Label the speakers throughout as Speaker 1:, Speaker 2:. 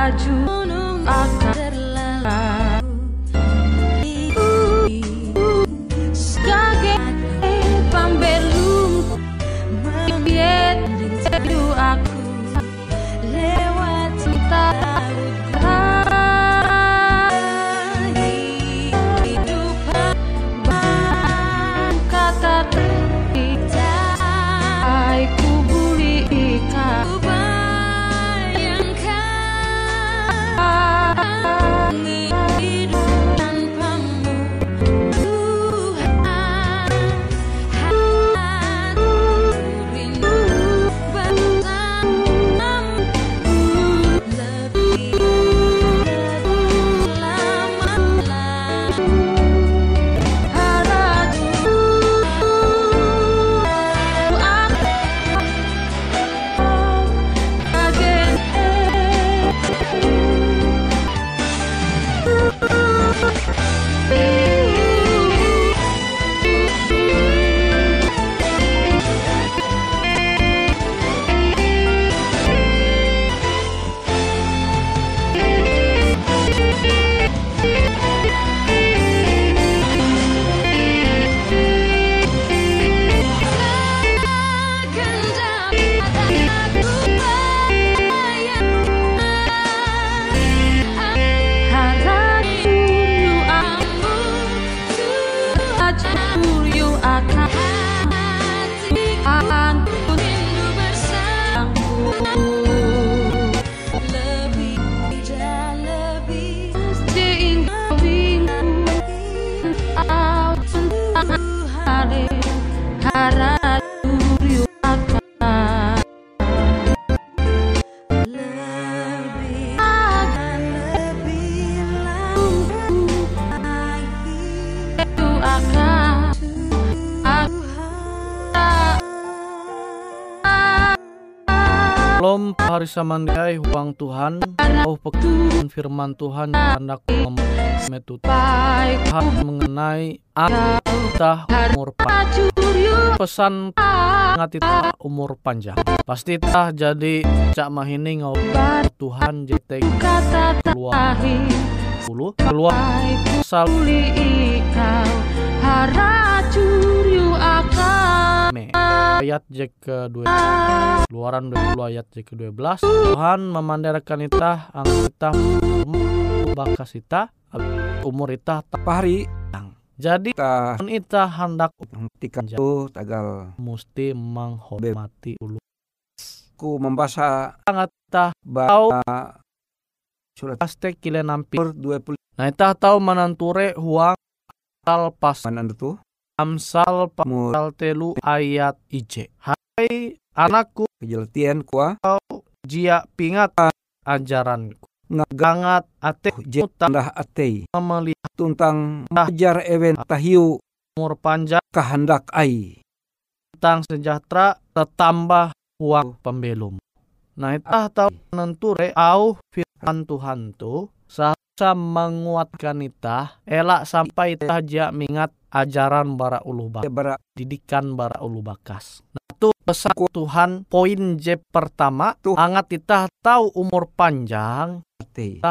Speaker 1: rádio. Samandiai huang Tuhan, au pekerjaan firman Tuhan hendak hal mengenai kita umur panjang. Pesan ngat kita umur panjang. Pasti tah jadi cak mahini ngau Tuhan jete
Speaker 2: kata
Speaker 1: keluar.
Speaker 2: Terakhir
Speaker 1: puluh keluar
Speaker 2: Baik
Speaker 1: pasal me ayat je ke dua Keluaran 20 ayat je ke 12 Tuhan memandarkan kita ang kita bakas kita umur kita tak
Speaker 3: Pahari
Speaker 1: jadi
Speaker 3: kita
Speaker 1: kita hendak
Speaker 3: ketika itu tagal.
Speaker 1: mesti menghormati ulu.
Speaker 3: Ku membaca
Speaker 1: sangat tah
Speaker 3: baca surat
Speaker 1: paste kile nampi.
Speaker 3: Nur 20
Speaker 1: nah itah tahu menanture huang. Pasal pas.
Speaker 3: Mana itu
Speaker 1: amsal
Speaker 3: mu
Speaker 1: pasal telu ayat ij hai anakku
Speaker 3: kejeltian kuah
Speaker 1: jia pingat ajaranku.
Speaker 3: Nga-
Speaker 1: gangat ate
Speaker 3: je
Speaker 1: muta
Speaker 3: tandah atei.
Speaker 1: Melihat
Speaker 3: tuntang
Speaker 1: Ah.
Speaker 3: ajar ewen tahiu.
Speaker 1: Umur panjang.
Speaker 3: Kehendak ai.
Speaker 1: Tentang sejahtera tetambah uang pembelum. Nah itu tahu menenture au firman Tuhan tu sahasa menguatkan ita elak sampai ita aja mingat ajaran bara ulu bakas,
Speaker 3: bara
Speaker 1: didikan bara ulu bakas. Nah itu pesan Tuhan poin J pertama
Speaker 3: Tuh.
Speaker 1: angat ita tahu umur panjang
Speaker 3: atei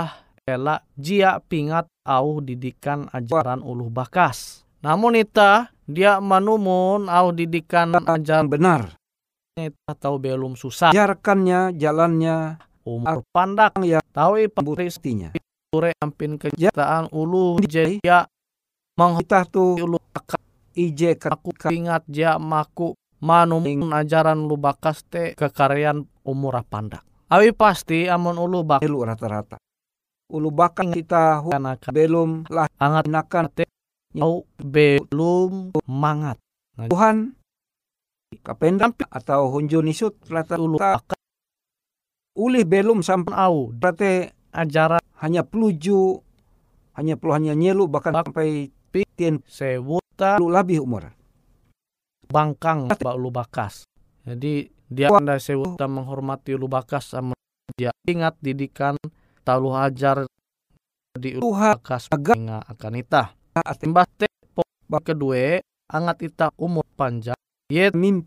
Speaker 1: elak jia pingat au didikan ajaran ulu bakas. Namun ita dia manumun au didikan ajaran
Speaker 3: benar
Speaker 1: kita tahu belum susah
Speaker 3: jarkannya jalannya
Speaker 1: umur pandak
Speaker 3: yang
Speaker 1: tahu pemberi
Speaker 3: buktinya
Speaker 1: sore ampin kenyataan ulu jaya menghukum
Speaker 3: kita tuh
Speaker 1: ulu
Speaker 3: ije
Speaker 1: aku
Speaker 3: ketika
Speaker 1: ingat dia maku manumun ajaran lu bakas te kekaryaan umur pandak awi pasti amun ulu bakas
Speaker 3: elu rata-rata. Ulu bakal kita
Speaker 1: akan
Speaker 3: belum lah
Speaker 1: angat
Speaker 3: enakan
Speaker 1: au belum mangat.
Speaker 3: Tuhan kapendam atau hunjun isut
Speaker 1: ulu
Speaker 3: rata-rata
Speaker 1: bakas
Speaker 3: ulih belum sampai
Speaker 1: au
Speaker 3: berarti
Speaker 1: ajaran
Speaker 3: hanya peluju hanya perlu hanya nyelu bahkan
Speaker 1: Bak-
Speaker 3: sampai tien
Speaker 1: sewuta
Speaker 3: puluh lebih umur.
Speaker 1: Bangkang ba ulu bakas. Jadi dia anda sewuta menghormati ulu bakas sama dia. Ingat didikan talu ajar di
Speaker 3: Tuhan
Speaker 1: bakas menga akan ita.
Speaker 3: ati
Speaker 1: Timbah te kedua angat ita umur panjang. Ye mem-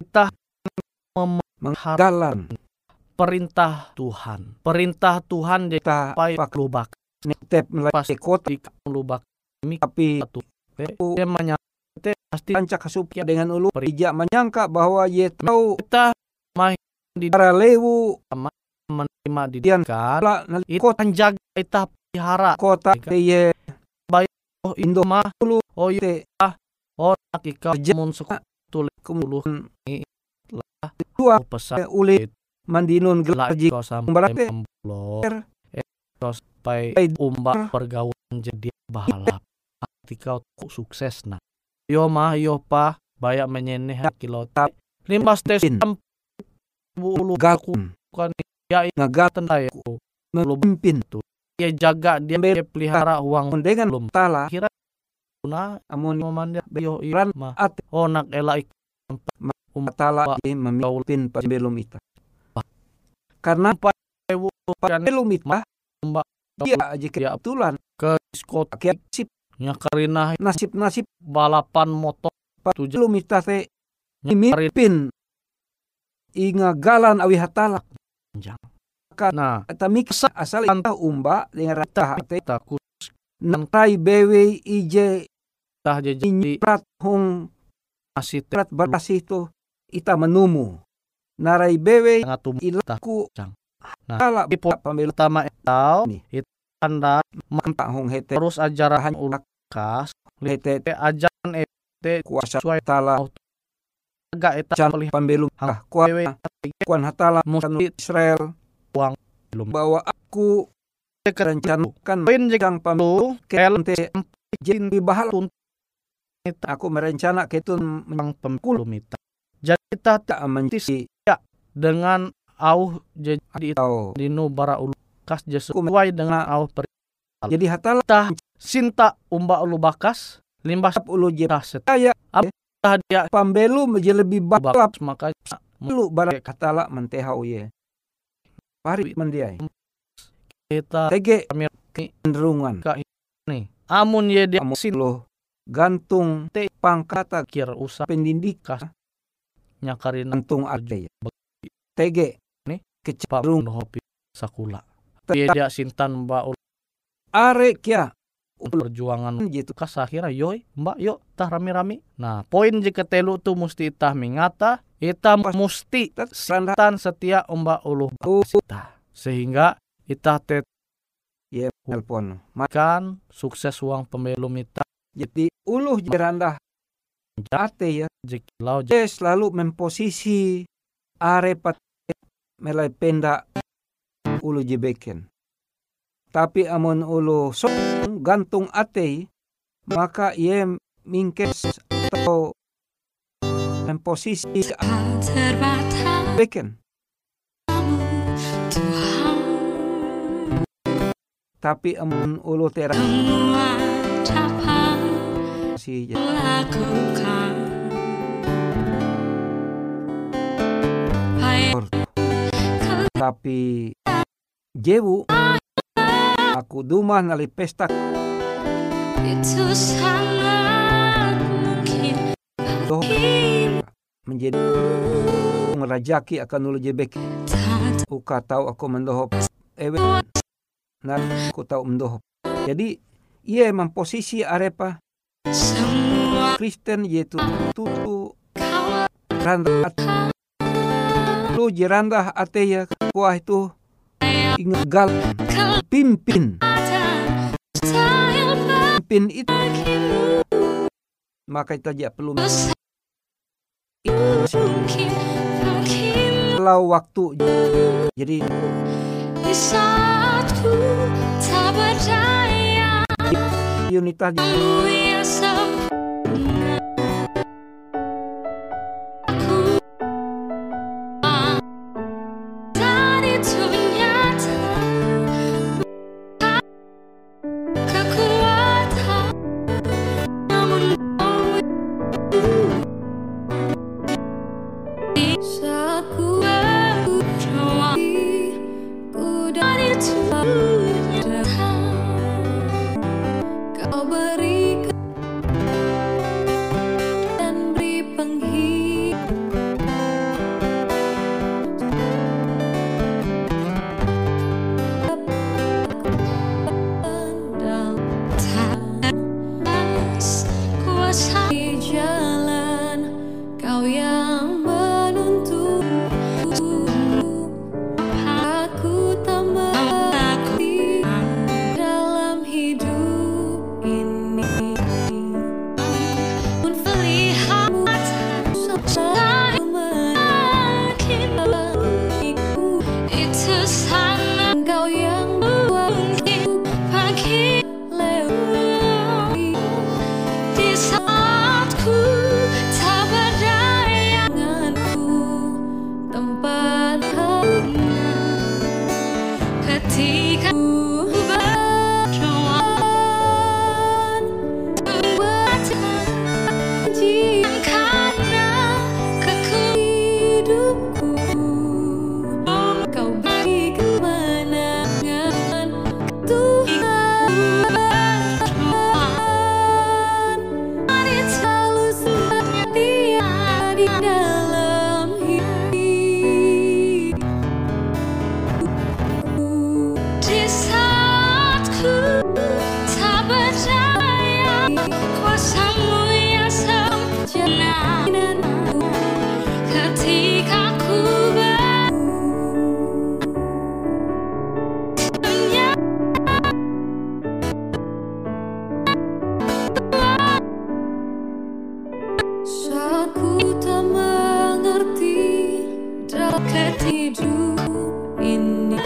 Speaker 3: menggalan.
Speaker 1: Perintah Tuhan. Perintah Tuhan jadi
Speaker 3: pak
Speaker 1: ulu bakas.
Speaker 3: Step
Speaker 1: pas
Speaker 3: melewati kota
Speaker 1: bakas
Speaker 3: tapi
Speaker 1: dia menyangka pasti
Speaker 3: panca kasupia dengan ulu tidak menyangka bahwa ye tahu
Speaker 1: kita mah di
Speaker 3: para lewu
Speaker 1: menerima
Speaker 3: lah nali
Speaker 1: itu
Speaker 3: kota
Speaker 1: jaga ita pelihara.
Speaker 3: kota
Speaker 1: Ika.
Speaker 3: ye
Speaker 1: oh
Speaker 3: Indo
Speaker 1: mah
Speaker 3: dulu.
Speaker 1: Oh iya.
Speaker 3: Te
Speaker 1: oh nak ika
Speaker 3: Kerja.
Speaker 1: mun suku
Speaker 3: kemudian
Speaker 1: lah
Speaker 3: dua
Speaker 1: pesan
Speaker 3: uli mandinun
Speaker 1: iko sampai
Speaker 3: Berarti-
Speaker 1: memblok. Eh iko sampai
Speaker 3: Eh,
Speaker 1: umba pergaulan jadi balap ketika sukses. Nah yo mah yo pa banyak menyeneh kilo
Speaker 3: Tap.
Speaker 1: limbas tes bulu
Speaker 3: gakun
Speaker 1: kan ya
Speaker 3: ngagatan
Speaker 1: tenda ya
Speaker 3: memimpin
Speaker 1: dia jaga dia pelihara uang.
Speaker 3: Dengan
Speaker 1: belum
Speaker 3: tala
Speaker 1: guna
Speaker 3: amun
Speaker 1: memandir yo
Speaker 3: Ran-
Speaker 1: mah
Speaker 3: at
Speaker 1: oh nak elak
Speaker 3: tala di memimpin pas belum ita karena
Speaker 1: kan
Speaker 3: belum ita
Speaker 1: Mbak.
Speaker 3: dia aja
Speaker 1: Ya.
Speaker 3: kebetulan.
Speaker 1: ke diskot
Speaker 3: kayak sip
Speaker 1: nya karina
Speaker 3: nasib nasib
Speaker 1: balapan motor. Tujuh.
Speaker 3: belum ita teh
Speaker 1: nya karina
Speaker 3: mimpin. Inga galan awi hatala
Speaker 1: panjang
Speaker 3: Ka-
Speaker 1: nah.
Speaker 3: eta miksa asal ita umba dengan rata teh
Speaker 1: takut
Speaker 3: nangrai bewe ije
Speaker 1: tah jadi
Speaker 3: prat hong
Speaker 1: masih
Speaker 3: prat barasi itu ita menumu. Narai bewe
Speaker 1: ngatum
Speaker 3: ilaku.
Speaker 1: Cang. Nah,
Speaker 3: kala pambelu
Speaker 1: pertama etau
Speaker 3: Nih.
Speaker 1: itu anda
Speaker 3: mampa hong hete.
Speaker 1: Terus ajaran
Speaker 3: Bahan
Speaker 1: ulak kas
Speaker 3: hete
Speaker 1: te ajaran ete
Speaker 3: kuasa
Speaker 1: sesuai
Speaker 3: tala.
Speaker 1: Agak eta
Speaker 3: can
Speaker 1: pelih
Speaker 3: pambelu
Speaker 1: Hang.
Speaker 3: ah kuat
Speaker 1: dewe
Speaker 3: kuan hatala.
Speaker 1: Musti
Speaker 3: Israel.
Speaker 1: Uang belum.
Speaker 3: Bahwa aku.
Speaker 1: Rencana
Speaker 3: rencanakan
Speaker 1: poin
Speaker 3: jang pambelu
Speaker 1: kel
Speaker 3: kente jadi bahal.
Speaker 1: Tun-
Speaker 3: aku merencana ketun
Speaker 1: yang pemkulum itu jadi tak
Speaker 3: tak menci
Speaker 1: dengan au jadi
Speaker 3: atau.
Speaker 1: dinu bara ulu kas je sesuai dengan au per
Speaker 3: jadi hatala.
Speaker 1: Tah sinta umba ulu bakas limbas
Speaker 3: ulu je
Speaker 1: tah set
Speaker 3: kaya
Speaker 1: tah dia
Speaker 3: pambelu menjadi lebih
Speaker 1: bakas makanya
Speaker 3: lu bara katala mentehau ye pari mandiay.
Speaker 1: kita
Speaker 3: Tege
Speaker 1: kami
Speaker 3: cenderungan.
Speaker 1: nih amun ye dia
Speaker 3: Kamu
Speaker 1: sin
Speaker 3: lo gantung
Speaker 1: Te-
Speaker 3: pangkata
Speaker 1: kir usah
Speaker 3: pendidikan
Speaker 1: nyakarin
Speaker 3: gantung ade. Tege
Speaker 1: Nih,
Speaker 3: kecenderungan
Speaker 1: hopi sakula dia sintan mbak ul
Speaker 3: are kia
Speaker 1: perjuangan
Speaker 3: gitu
Speaker 1: kasahira yoy mbak yuk tah rami-rami nah poin jika telu tu mesti itah mingata ita mesti
Speaker 3: Sanda
Speaker 1: sintan setia mbak uluh kita sehingga itah
Speaker 3: ya telepon. Ma-
Speaker 1: tekan sukses uang pembelum ita
Speaker 3: Jadi uluh jerandah ate ya.
Speaker 1: jikilau
Speaker 3: Dia selalu memposisi are pat melai penda ulu jebeken. Tapi amun ulu so gantung ate maka ia mingkes atau
Speaker 2: terbatas.
Speaker 3: Beken.
Speaker 2: Tuhan
Speaker 3: Tapi amun ulu tera
Speaker 2: semua dapat
Speaker 3: si
Speaker 2: lakukan
Speaker 3: tapi jewu aku duma nali pesta.
Speaker 2: Itu sangat mungkin.
Speaker 3: Menjadi ngerajaki akan ulu jebek. Uka tahu aku mendohop. Ewe na aku tahu mendohop. Jadi ia emang posisi arepa.
Speaker 2: Semua
Speaker 3: Kristen yaitu tutu randah lu jerandah ate ya kuah itu ingat gal pimpin. Pimpin itu maka itu aja perlu kalau waktu jadi
Speaker 2: Di saat ku tak berdaya
Speaker 3: unitas
Speaker 2: Kau berikan Saat ku tak mengerti Dekat hidup ini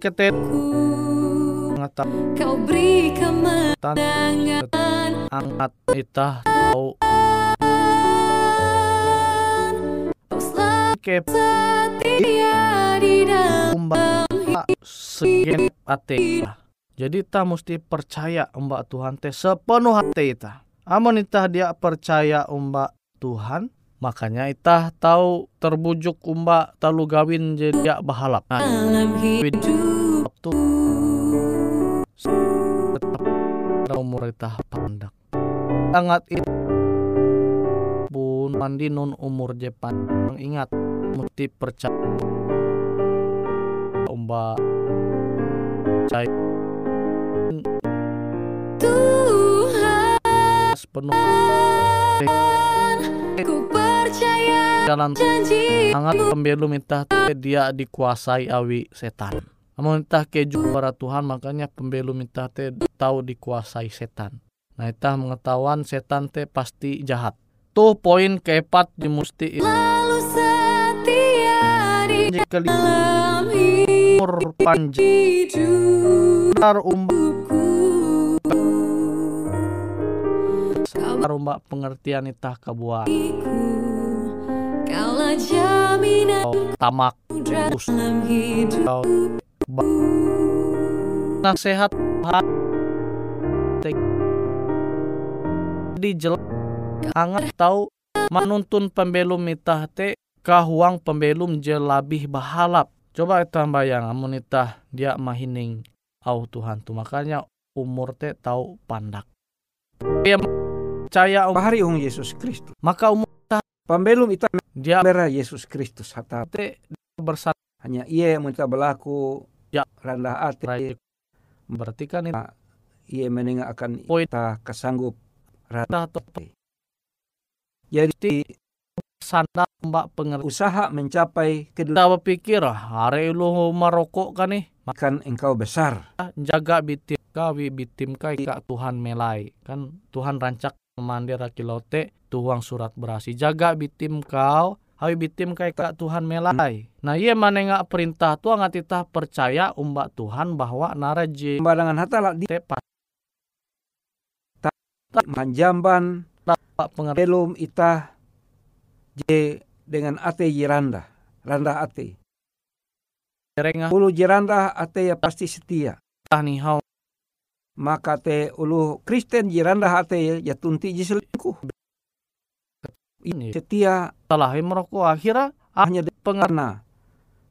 Speaker 1: kete mengetahui
Speaker 2: Kau beri kemenangan
Speaker 1: angkat itah tahu
Speaker 2: Kau selalu
Speaker 1: ke
Speaker 2: setia di dalam
Speaker 1: hati itah. Jadi kita mesti percaya umbak Tuhan teh sepenuh hati kita. Amun itah dia percaya umbak Tuhan, makanya itah tahu terbujuk umbak talu gawin jadi bahalap. Nah, waktu tetap umur itah pandak. Sangat itu pun mandi nun umur Jepang ingat mesti percaya. Umbak percaya.
Speaker 2: Tuhan. Percaya
Speaker 1: jalan sangat pembelum minta dia dikuasai awi setan. Namun entah keju para Tuhan makanya pembelum minta teh tahu dikuasai setan. Nah itah mengetahuan setan teh pasti jahat. Tuh poin keempat di musti
Speaker 2: Lalu setia di
Speaker 1: umur panjang umbak umbak pengertian itah kebuah
Speaker 2: Jaminan
Speaker 1: oh, tamak.
Speaker 2: dalam hidup.
Speaker 1: Oh, nasihat Tuhan di jelek angat tahu manuntun pembelum itah te kahuang pembelum je labih bahalap. Coba kita bayang amun itah dia mahining. Au Tuhan tu makanya umur te tahu pandak. Dia percaya um-
Speaker 3: Yesus Kristus.
Speaker 1: maka umur
Speaker 3: Pambelum ita
Speaker 1: dia
Speaker 3: bera Yesus Kristus hata
Speaker 1: te bersatu.
Speaker 3: Hanya ia yang minta berlaku.
Speaker 1: Ya.
Speaker 3: rendah hati.
Speaker 1: Berarti kan itu
Speaker 3: ia menengah akan kita kesanggup.
Speaker 1: Itah tu
Speaker 3: jadi
Speaker 1: sandal mbak pengertian
Speaker 3: usaha mencapai
Speaker 1: kita berpikir "Ah, hari lu marokok kan nih?
Speaker 3: Engkau besar.
Speaker 1: Jaga bitim kawi bitim kai kak Tuhan melai. Kan Tuhan rancak memandir kilote tuang surat berasi jaga bitim kau hawi bitim kai kak Tuhan melai. Nah iya manenga perintah tuang ngatita percaya umbak Tuhan bahwa naraji
Speaker 3: Pembadangan hatalah di
Speaker 1: tepat.
Speaker 3: Manjamban
Speaker 1: pak pengertian
Speaker 3: belum ita je dengan ate jiranda randa ate.
Speaker 1: Rengah
Speaker 3: ulu jiranda ate ya pasti setia.
Speaker 1: Hau
Speaker 3: maka te ulu Kristen jiranda ate ya, ya tunti je selingkuh.
Speaker 1: Ini
Speaker 3: setia
Speaker 1: salah merokok akhirnya
Speaker 3: hanya de
Speaker 1: pengertian
Speaker 3: karena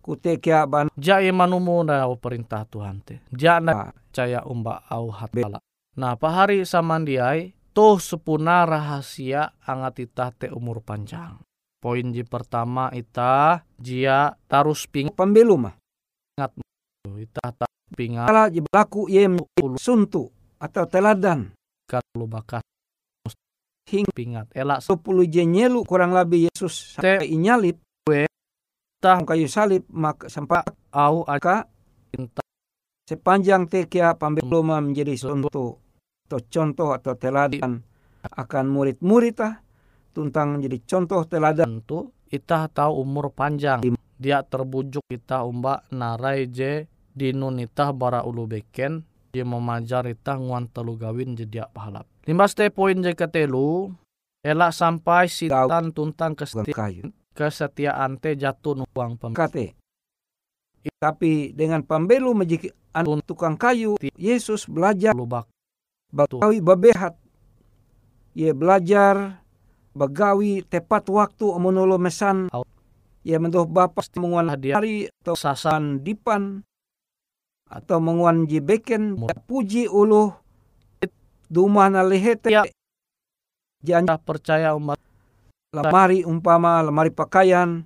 Speaker 3: kute kia ban
Speaker 1: jaya manumu na perintah Tuhan teh jana percaya umbak au hatala nah pahari samandiai tuh sepuna rahasia angat ita te umur panjang. Poin ji pertama ita jia tarus pingat
Speaker 3: pembelum mah
Speaker 1: ita tak pingat.
Speaker 3: Kala je berlaku ye suntu atau teladan.
Speaker 1: Kalau bakas
Speaker 3: hing
Speaker 1: pingat. Elak.
Speaker 3: 10 je nyelu kurang lebih Yesus
Speaker 1: Te-
Speaker 3: inyalip
Speaker 1: tah.
Speaker 3: Kayu salib maka sampai
Speaker 1: au
Speaker 3: maka
Speaker 1: cinta.
Speaker 3: Sepanjang tekia pembelum mah menjadi contoh atau contoh atau teladan akan murid-murid ah tuntang menjadi contoh teladan.
Speaker 1: Tentu ita tahu umur panjang. Dia terbujuk kita umbak narai je dinun ita bara ulu beken dia memajar ita nguan telu gawin jadi pahalap. Limbas te poin je ketelu elak sampai sitan tuntang
Speaker 3: bukan
Speaker 1: keseti-
Speaker 3: kayu.
Speaker 1: kesetiaan te jatuh uang pem
Speaker 3: kate tapi dengan pembelu menjadi an- tukang kayu Yesus belajar
Speaker 1: lubak
Speaker 3: bagawi babehat ia belajar bagawi tepat waktu menulo mesan ia mendoh bapak menguan hari atau
Speaker 1: sasan
Speaker 3: dipan atau menguan jibeken
Speaker 1: Mur-
Speaker 3: puji uluh dumah na lehete
Speaker 1: Ya.
Speaker 3: janji
Speaker 1: percaya umat.
Speaker 3: lemari umpama lemari pakaian.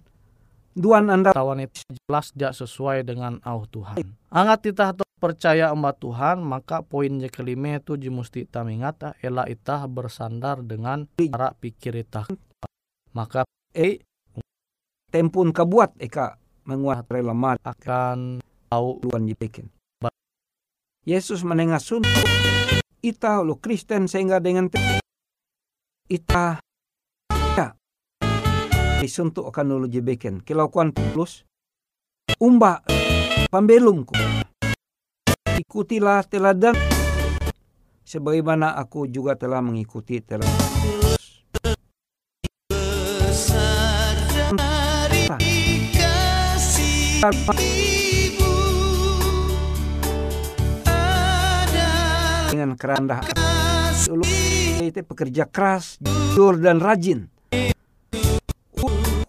Speaker 3: Duan anda
Speaker 1: tawan itu jelas dia sesuai dengan au Tuhan. Angat kita percaya umat Tuhan maka poin je kelima itu je musti kita elak itah bersandar dengan cara pikir itah. Maka
Speaker 3: eh tempun kabuat eka menguat lemari.
Speaker 1: akan tahu
Speaker 3: duan jibeken
Speaker 1: Ba-
Speaker 3: Yesus menengah suntuk ita lo Kristen sehingga dengan te- ita ya. Disuntuk akan ulu jebeken kilaukuan plus umba pambelumku ikutilah teladan. Sebagaimana aku juga telah mengikuti teladan. Dengan kerendah. Ulu itu pekerja keras, jujur dan rajin.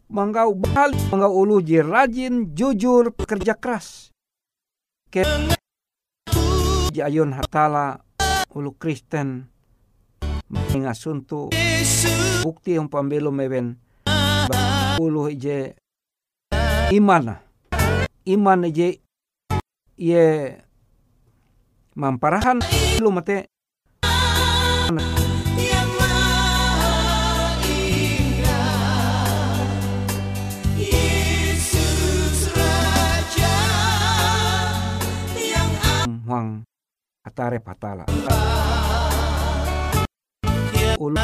Speaker 3: Manggau balik, manggau ulu je rajin, jujur, pekerja keras. Ke ayun hatala ulu Kristen. Mengasuntu bukti yang pambelo mewen. Ulu je iman. Iman je ye mamparahan. Lu mate Huang atare patala. Ulu.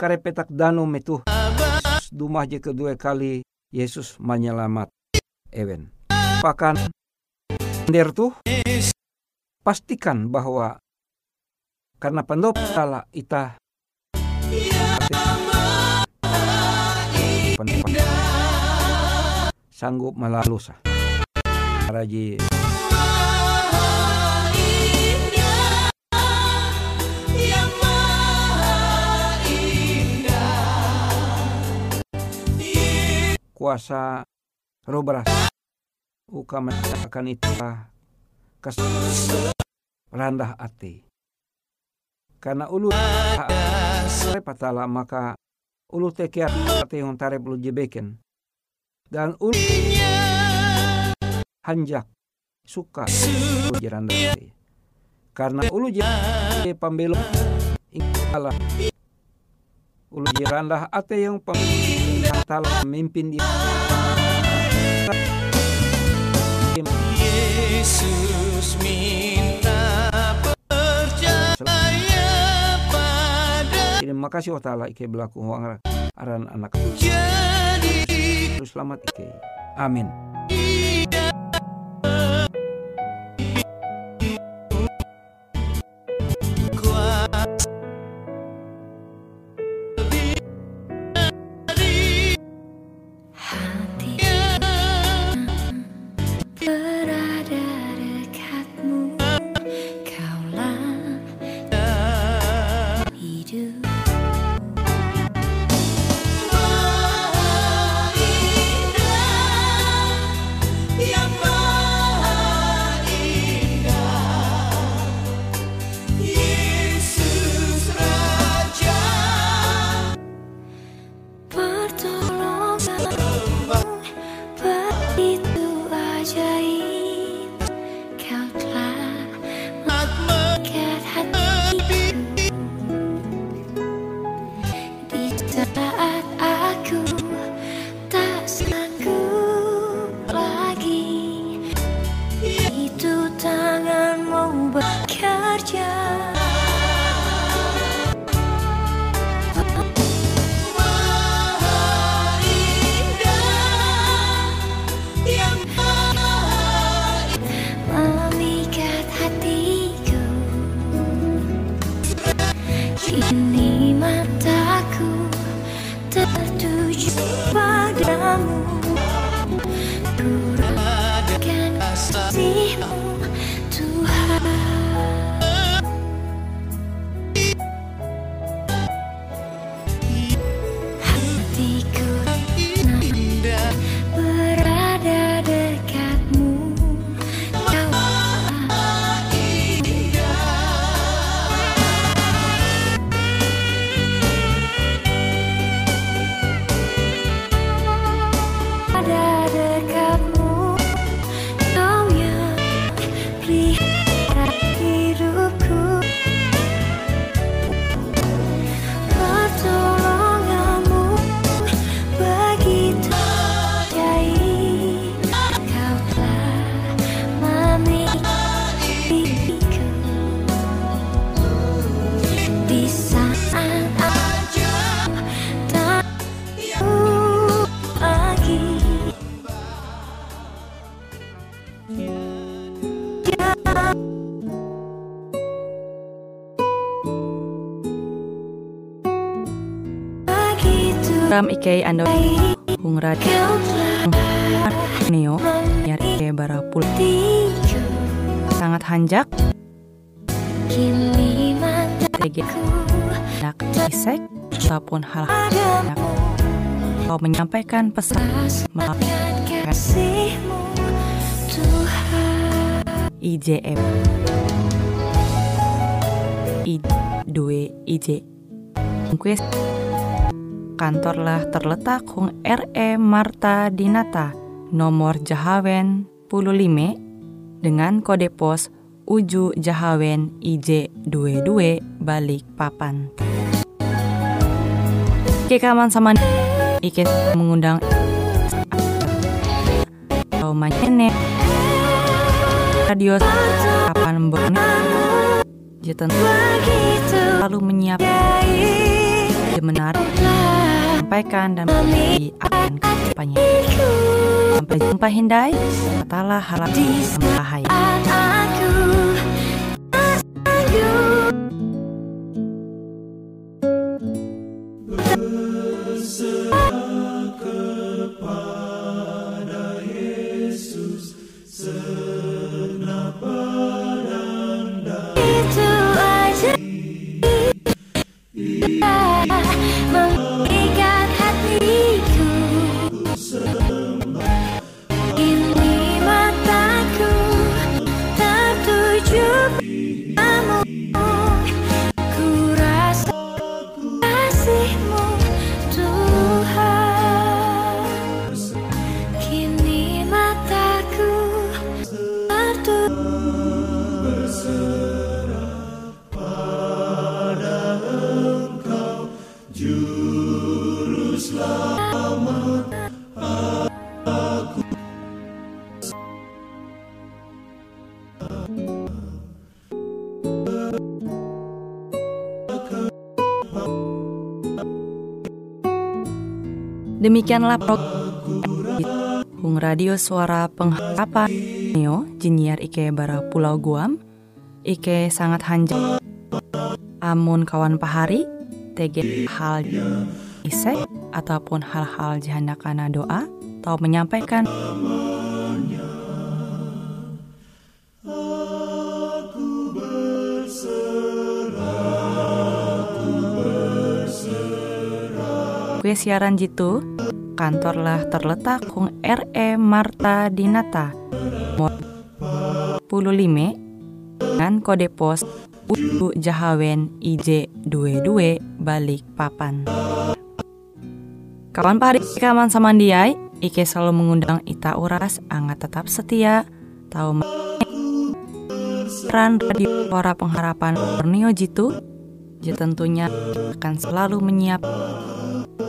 Speaker 3: Kare petak dano metu. Dumah je kedua kali Yesus menyelamat. Ewen. Pakan. Der tuh pastikan bahwa karena pendop salah ita sanggup melalusa. Raji kuasa robras uka akan ita kes rendah hati karena ulu patala maka ulu tekiat hati yang tarep ulu jebeken dan ulu hanjak suka rendah hati karena ulu je pembelo ingkala ulu rendah hati yang patala memimpin dia.
Speaker 4: Yesus pada
Speaker 3: Terima kasih wa ta'ala ike berlaku aran anak
Speaker 4: jadi
Speaker 3: Terus selamat ike. Amin.
Speaker 5: Di
Speaker 6: Ram Ike Ando Hung Radio Neo Nyari Barapul. Sangat hanjak.
Speaker 5: Mataku
Speaker 6: Nak Isek Ataupun hal Kau menyampaikan pesan
Speaker 5: kasihmu
Speaker 6: IJM I 2 IJ Kuis Kantorlah terletak Hung RE Marta Dinata Nomor Jahawen 15 Dengan kode pos Uju Jahawen IJ 22 Balik Papan Oke kaman sama Ike mengundang Atau Manyene Radio Kapan Jeten
Speaker 5: Begitu
Speaker 6: selalu menyiapkan. Menarik sampaikan dan di akan kampanye sampai jumpa Hindai. Katalah hal yang bahaya
Speaker 5: Itu hatiku Ini mataku tertuju padamu. Ku rasa kasihmu Tuhan. Kini mataku tertuju
Speaker 6: demikianlah program Hung Radio Suara Pengharapan Neo Jinier Ike Bara Pulau Guam. Ike sangat hanjak. Amun kawan pahari TG hal isek ataupun hal-hal jahanakana doa atau menyampaikan. Kue siaran jitu kantorlah terletak Hung RE Marta Dinata nomor 15 dengan kode pos Uju Jahawen IJ 22 balik papan. Kawan pahari kaman samandiai, Ike selalu mengundang Ita Uras, angga tetap setia, tahu peran radio suara pengharapan Borneo Jitu, tentunya akan selalu menyiap